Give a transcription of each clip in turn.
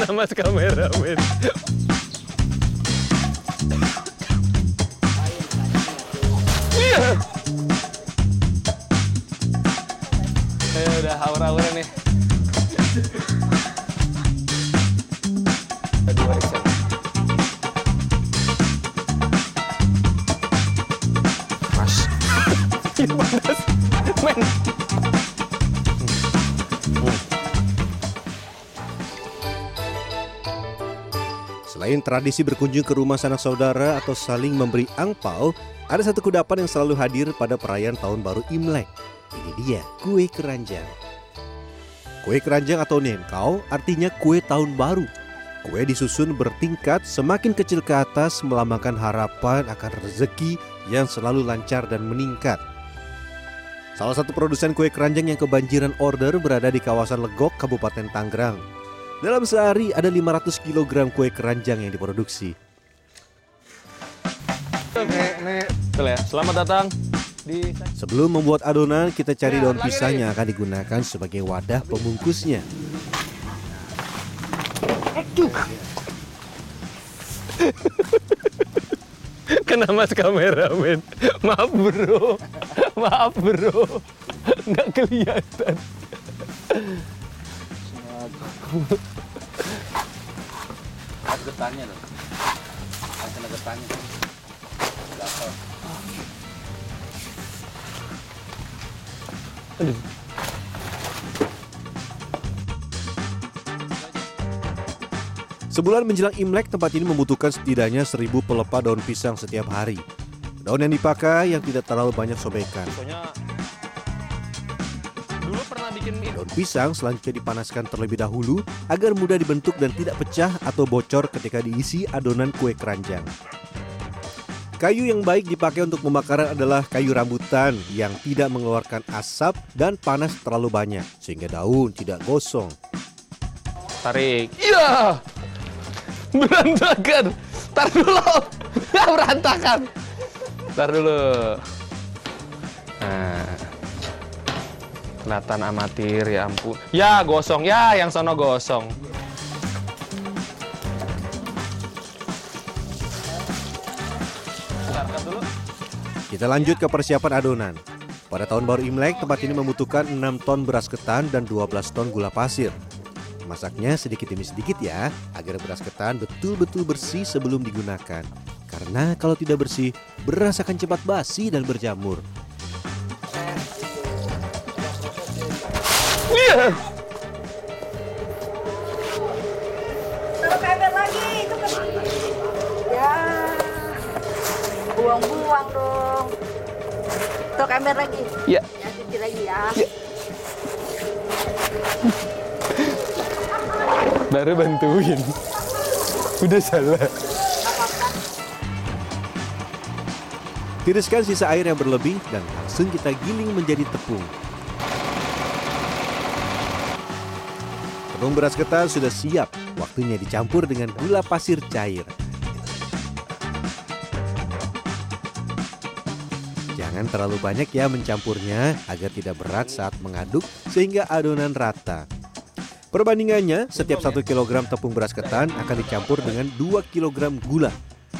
Kena mas kameramen. Eh udah aura-aura nih. Mas. Panas. Men. Selain tradisi berkunjung ke rumah sanak saudara atau saling memberi angpau, ada satu kudapan yang selalu hadir pada perayaan tahun baru Imlek. Ini dia, kue keranjang. Kue keranjang atau nenkau artinya kue tahun baru. Kue disusun bertingkat semakin kecil ke atas melambangkan harapan akan rezeki yang selalu lancar dan meningkat. Salah satu produsen kue keranjang yang kebanjiran order berada di kawasan Legok, Kabupaten Tangerang. Dalam sehari ada 500 kg kue keranjang yang diproduksi. Ya. Selamat datang di Sebelum membuat adonan, kita cari daun pisang yang akan digunakan sebagai wadah pembungkusnya. Kena mas kameramen. Maaf bro. Maaf bro. Nggak kelihatan. Ada getahnya loh. Ada getahnya. Aduh. Sebulan menjelang Imlek, tempat ini membutuhkan setidaknya 1000 pelepah daun pisang setiap hari. Daun yang dipakai yang tidak terlalu banyak sobekan. Soalnya Daun pisang selanjutnya dipanaskan terlebih dahulu agar mudah dibentuk dan tidak pecah atau bocor ketika diisi adonan kue keranjang. Kayu yang baik dipakai untuk pembakaran adalah kayu rambutan yang tidak mengeluarkan asap dan panas terlalu banyak sehingga daun tidak gosong. Tarik. Iya. Berantakan. Tar dulu. Ya berantakan. Tar dulu. Nah. Kelihatan amatir ya ampun. Ya gosong ya yang sono gosong. Kita lanjut ke persiapan adonan. Pada tahun baru Imlek, tempat ini membutuhkan 6 ton beras ketan dan 12 ton gula pasir. Masaknya sedikit demi sedikit ya, agar beras ketan betul-betul bersih sebelum digunakan. Karena kalau tidak bersih, beras akan cepat basi dan berjamur. Taruh ke ember lagi, itu kan. Ya. Buang-buang dong. Taruh ke ember lagi. Ya. Ya, cuci lagi ya. Baru bantuin. Udah salah. Tiriskan sisa air yang berlebih dan langsung kita giling menjadi tepung. Tepung beras ketan sudah siap, waktunya dicampur dengan gula pasir cair. Jangan terlalu banyak ya mencampurnya agar tidak berat saat mengaduk sehingga adonan rata. Perbandingannya, setiap 1 kg tepung beras ketan akan dicampur dengan 2 kg gula.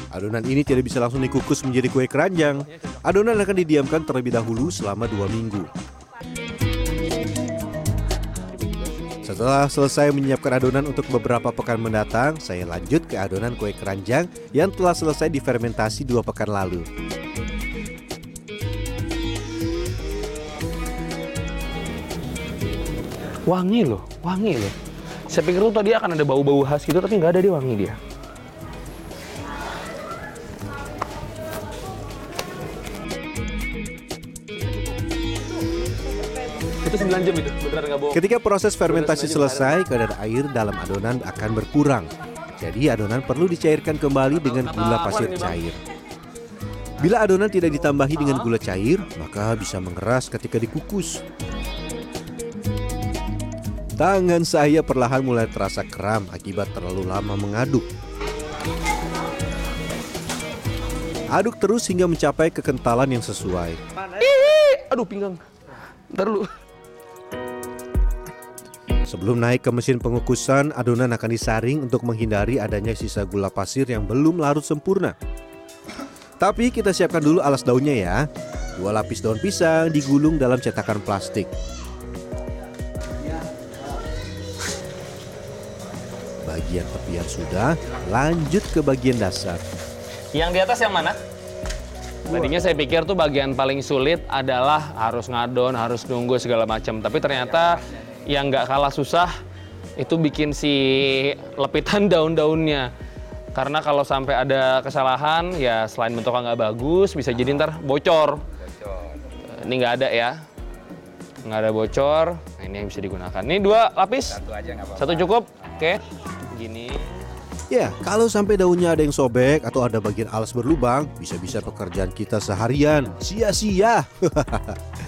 Adonan ini tidak bisa langsung dikukus menjadi kue keranjang. Adonan akan didiamkan terlebih dahulu selama 2 minggu. Setelah selesai menyiapkan adonan untuk beberapa pekan mendatang, saya lanjut ke adonan kue keranjang yang telah selesai difermentasi dua pekan lalu. Wangi loh, wangi loh. Saya pikir tuh tadi akan ada bau-bau khas gitu, tapi nggak ada dia wangi dia. 9 jam itu, beneran nggak bohong. Ketika proses fermentasi selesai, kadar air dalam adonan akan berkurang. Jadi adonan perlu dicairkan kembali dengan gula pasir cair. Bila adonan tidak ditambahi dengan gula cair, maka bisa mengeras ketika dikukus. Tangan saya perlahan mulai terasa kram akibat terlalu lama mengaduk. Aduk terus hingga mencapai kekentalan yang sesuai. Aduh pinggang. Ntar dulu. Sebelum naik ke mesin pengukusan, adonan akan disaring untuk menghindari adanya sisa gula pasir yang belum larut sempurna. Tapi kita siapkan dulu alas daunnya ya. Dua lapis daun pisang digulung dalam cetakan plastik. Bagian tepian sudah, lanjut ke bagian dasar. Yang di atas yang mana? Tadinya saya pikir tuh bagian paling sulit adalah harus ngadon, harus nunggu segala macam. Tapi ternyata yang nggak kalah susah itu bikin si lepitan daun-daunnya. Karena kalau sampai ada kesalahan, ya selain bentuknya nggak bagus, bisa jadi ntar bocor. Ini nggak ada ya, nggak ada bocor. Nah, ini yang bisa digunakan. Ini dua lapis, Satu aja nggak apa-apa. satu cukup. Oke, gini. Ya, kalau sampai daunnya ada yang sobek atau ada bagian alas berlubang, bisa-bisa pekerjaan kita seharian sia-sia.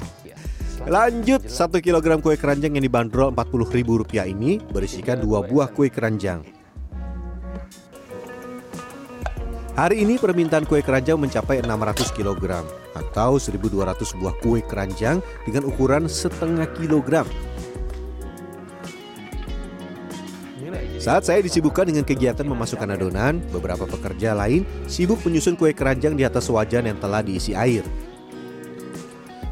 Lanjut, 1 kg kue keranjang yang dibanderol Rp40.000 ini berisikan dua buah kue keranjang. Hari ini permintaan kue keranjang mencapai 600 kg atau 1.200 buah kue keranjang dengan ukuran setengah kilogram. Saat saya disibukkan dengan kegiatan memasukkan adonan, beberapa pekerja lain sibuk menyusun kue keranjang di atas wajan yang telah diisi air.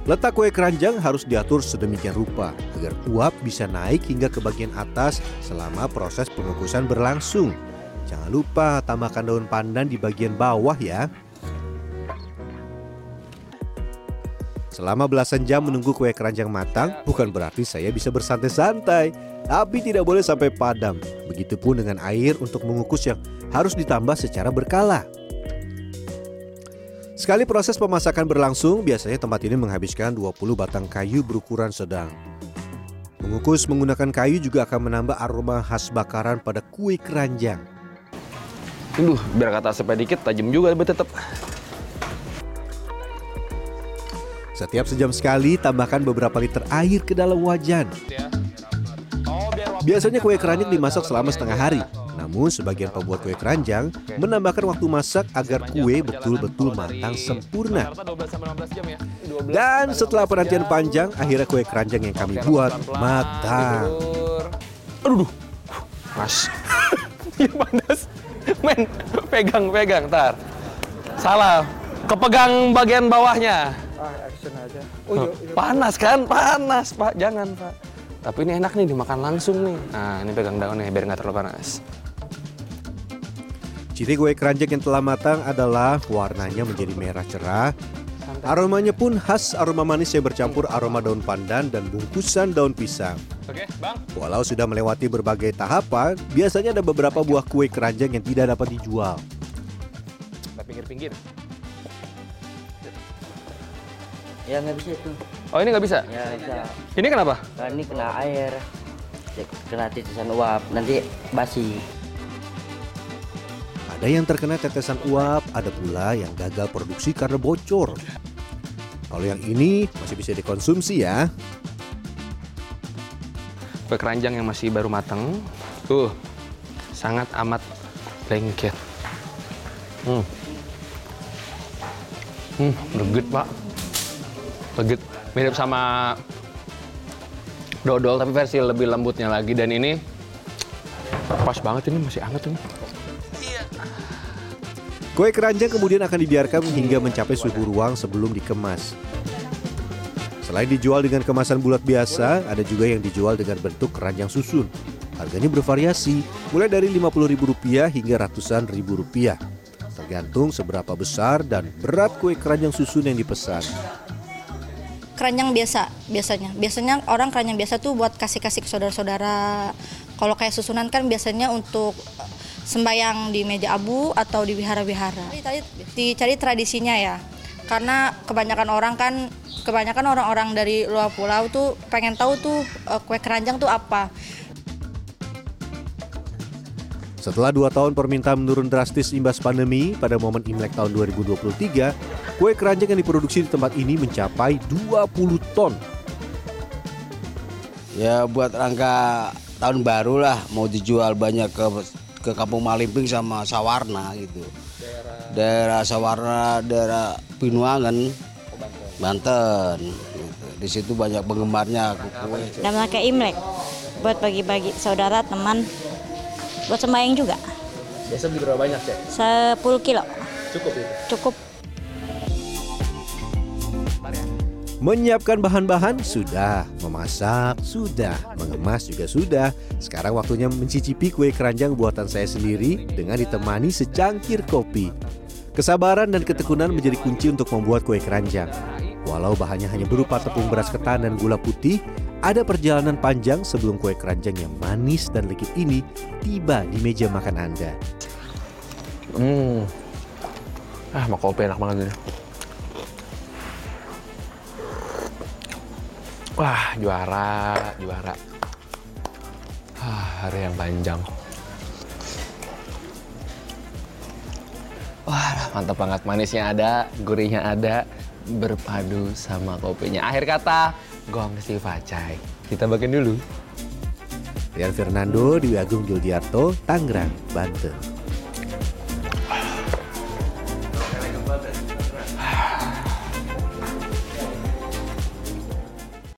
Letak kue keranjang harus diatur sedemikian rupa agar uap bisa naik hingga ke bagian atas selama proses pengukusan berlangsung. Jangan lupa tambahkan daun pandan di bagian bawah ya. Selama belasan jam menunggu kue keranjang matang, bukan berarti saya bisa bersantai-santai. Api tidak boleh sampai padam. Begitupun dengan air untuk mengukus yang harus ditambah secara berkala. Sekali proses pemasakan berlangsung, biasanya tempat ini menghabiskan 20 batang kayu berukuran sedang. Mengukus menggunakan kayu juga akan menambah aroma khas bakaran pada kue keranjang. Aduh, biar kata asapnya dikit, tajam juga tapi tetap. Setiap sejam sekali, tambahkan beberapa liter air ke dalam wajan. Biasanya kue keranjang dimasak selama setengah hari. Namun sebagian pembuat kue keranjang menambahkan waktu masak agar kue betul-betul matang sempurna. ya. Dan setelah penantian panjang, akhirnya kue keranjang yang kami buat matang. Aduh, duh. mas. Ini panas. Men, pegang, pegang, tar. Salah, kepegang bagian bawahnya. Panas kan? Panas, Pak. Jangan, Pak. Tapi ini enak nih dimakan langsung nih. Nah, ini pegang daunnya biar nggak terlalu panas. Ciri kue keranjang yang telah matang adalah warnanya menjadi merah cerah. Aromanya pun khas aroma manis yang bercampur aroma daun pandan dan bungkusan daun pisang. Oke, Bang. Walau sudah melewati berbagai tahapan, biasanya ada beberapa buah kue keranjang yang tidak dapat dijual. Kita pinggir-pinggir. Ya nggak bisa itu. Oh, ini nggak bisa? Ya bisa. Ini kenapa? Karena ini kena air, kena titisan uap, nanti basi. Ada yang terkena tetesan uap, ada pula yang gagal produksi karena bocor. Kalau yang ini masih bisa dikonsumsi ya. Kue keranjang yang masih baru matang. Tuh, sangat amat lengket. Hmm. Hmm, legit, Pak. Legit. Mirip sama dodol, tapi versi lebih lembutnya lagi. Dan ini pas banget ini, masih hangat ini. Kue keranjang kemudian akan dibiarkan hingga mencapai suhu ruang sebelum dikemas. Selain dijual dengan kemasan bulat biasa, ada juga yang dijual dengan bentuk keranjang susun. Harganya bervariasi, mulai dari Rp50.000 hingga ratusan ribu rupiah. Tergantung seberapa besar dan berat kue keranjang susun yang dipesan. keranjang biasa biasanya biasanya orang keranjang biasa tuh buat kasih kasih ke saudara-saudara kalau kayak susunan kan biasanya untuk sembayang di meja abu atau di wihara-wihara. Dicari, dicari tradisinya ya. Karena kebanyakan orang kan kebanyakan orang-orang dari luar pulau tuh pengen tahu tuh eh, kue keranjang tuh apa. Setelah dua tahun permintaan menurun drastis imbas pandemi, pada momen Imlek tahun 2023, kue keranjang yang diproduksi di tempat ini mencapai 20 ton. Ya buat rangka tahun baru lah mau dijual banyak ke ke Kampung Malimping sama Sawarna gitu. Daerah, Sawarna, daerah Pinuangan, Banten. Gitu. Di situ banyak penggemarnya kue. dalam rangka Imlek. buat bagi-bagi saudara, teman, buat sembahyang juga. Biasa beli berapa banyak, Cek? 10 kilo, Cukup itu. cukup. Menyiapkan bahan-bahan sudah, memasak sudah, mengemas juga sudah. Sekarang waktunya mencicipi kue keranjang buatan saya sendiri dengan ditemani secangkir kopi. Kesabaran dan ketekunan menjadi kunci untuk membuat kue keranjang. Walau bahannya hanya berupa tepung beras ketan dan gula putih, ada perjalanan panjang sebelum kue keranjang yang manis dan legit ini tiba di meja makan Anda. Hmm. Ah, mau kopi enak banget ini. Wah, juara, juara. Ah, hari yang panjang. Wah, mantap banget. Manisnya ada, gurihnya ada, berpadu sama kopinya. Akhir kata, gong si facai. Kita bagian dulu. Rian Fernando, Dwi Agung Yuldiarto, Tangerang, Banten.